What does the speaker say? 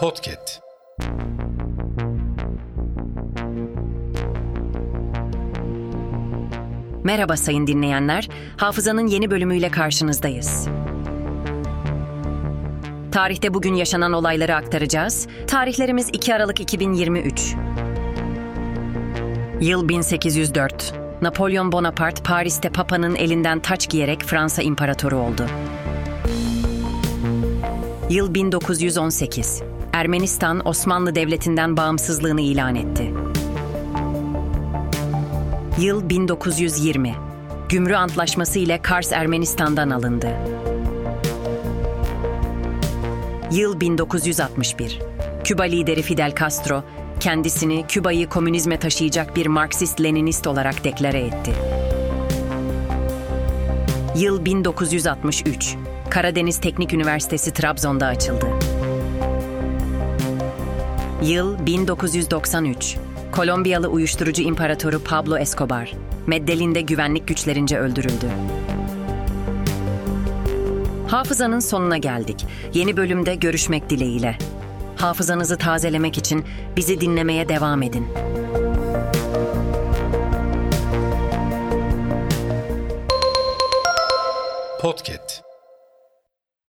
Podcast. Merhaba sayın dinleyenler. Hafızanın yeni bölümüyle karşınızdayız. Tarihte bugün yaşanan olayları aktaracağız. Tarihlerimiz 2 Aralık 2023. Yıl 1804. Napolyon Bonaparte Paris'te Papa'nın elinden taç giyerek Fransa İmparatoru oldu. Yıl 1918. Ermenistan Osmanlı Devleti'nden bağımsızlığını ilan etti. Yıl 1920. Gümrü Antlaşması ile Kars Ermenistan'dan alındı. Yıl 1961. Küba lideri Fidel Castro kendisini Küba'yı komünizme taşıyacak bir Marksist-Leninist olarak deklare etti. Yıl 1963. Karadeniz Teknik Üniversitesi Trabzon'da açıldı. Yıl 1993. Kolombiyalı uyuşturucu imparatoru Pablo Escobar, Meddellin'de güvenlik güçlerince öldürüldü. Hafızanın sonuna geldik. Yeni bölümde görüşmek dileğiyle. Hafızanızı tazelemek için bizi dinlemeye devam edin. Podcast.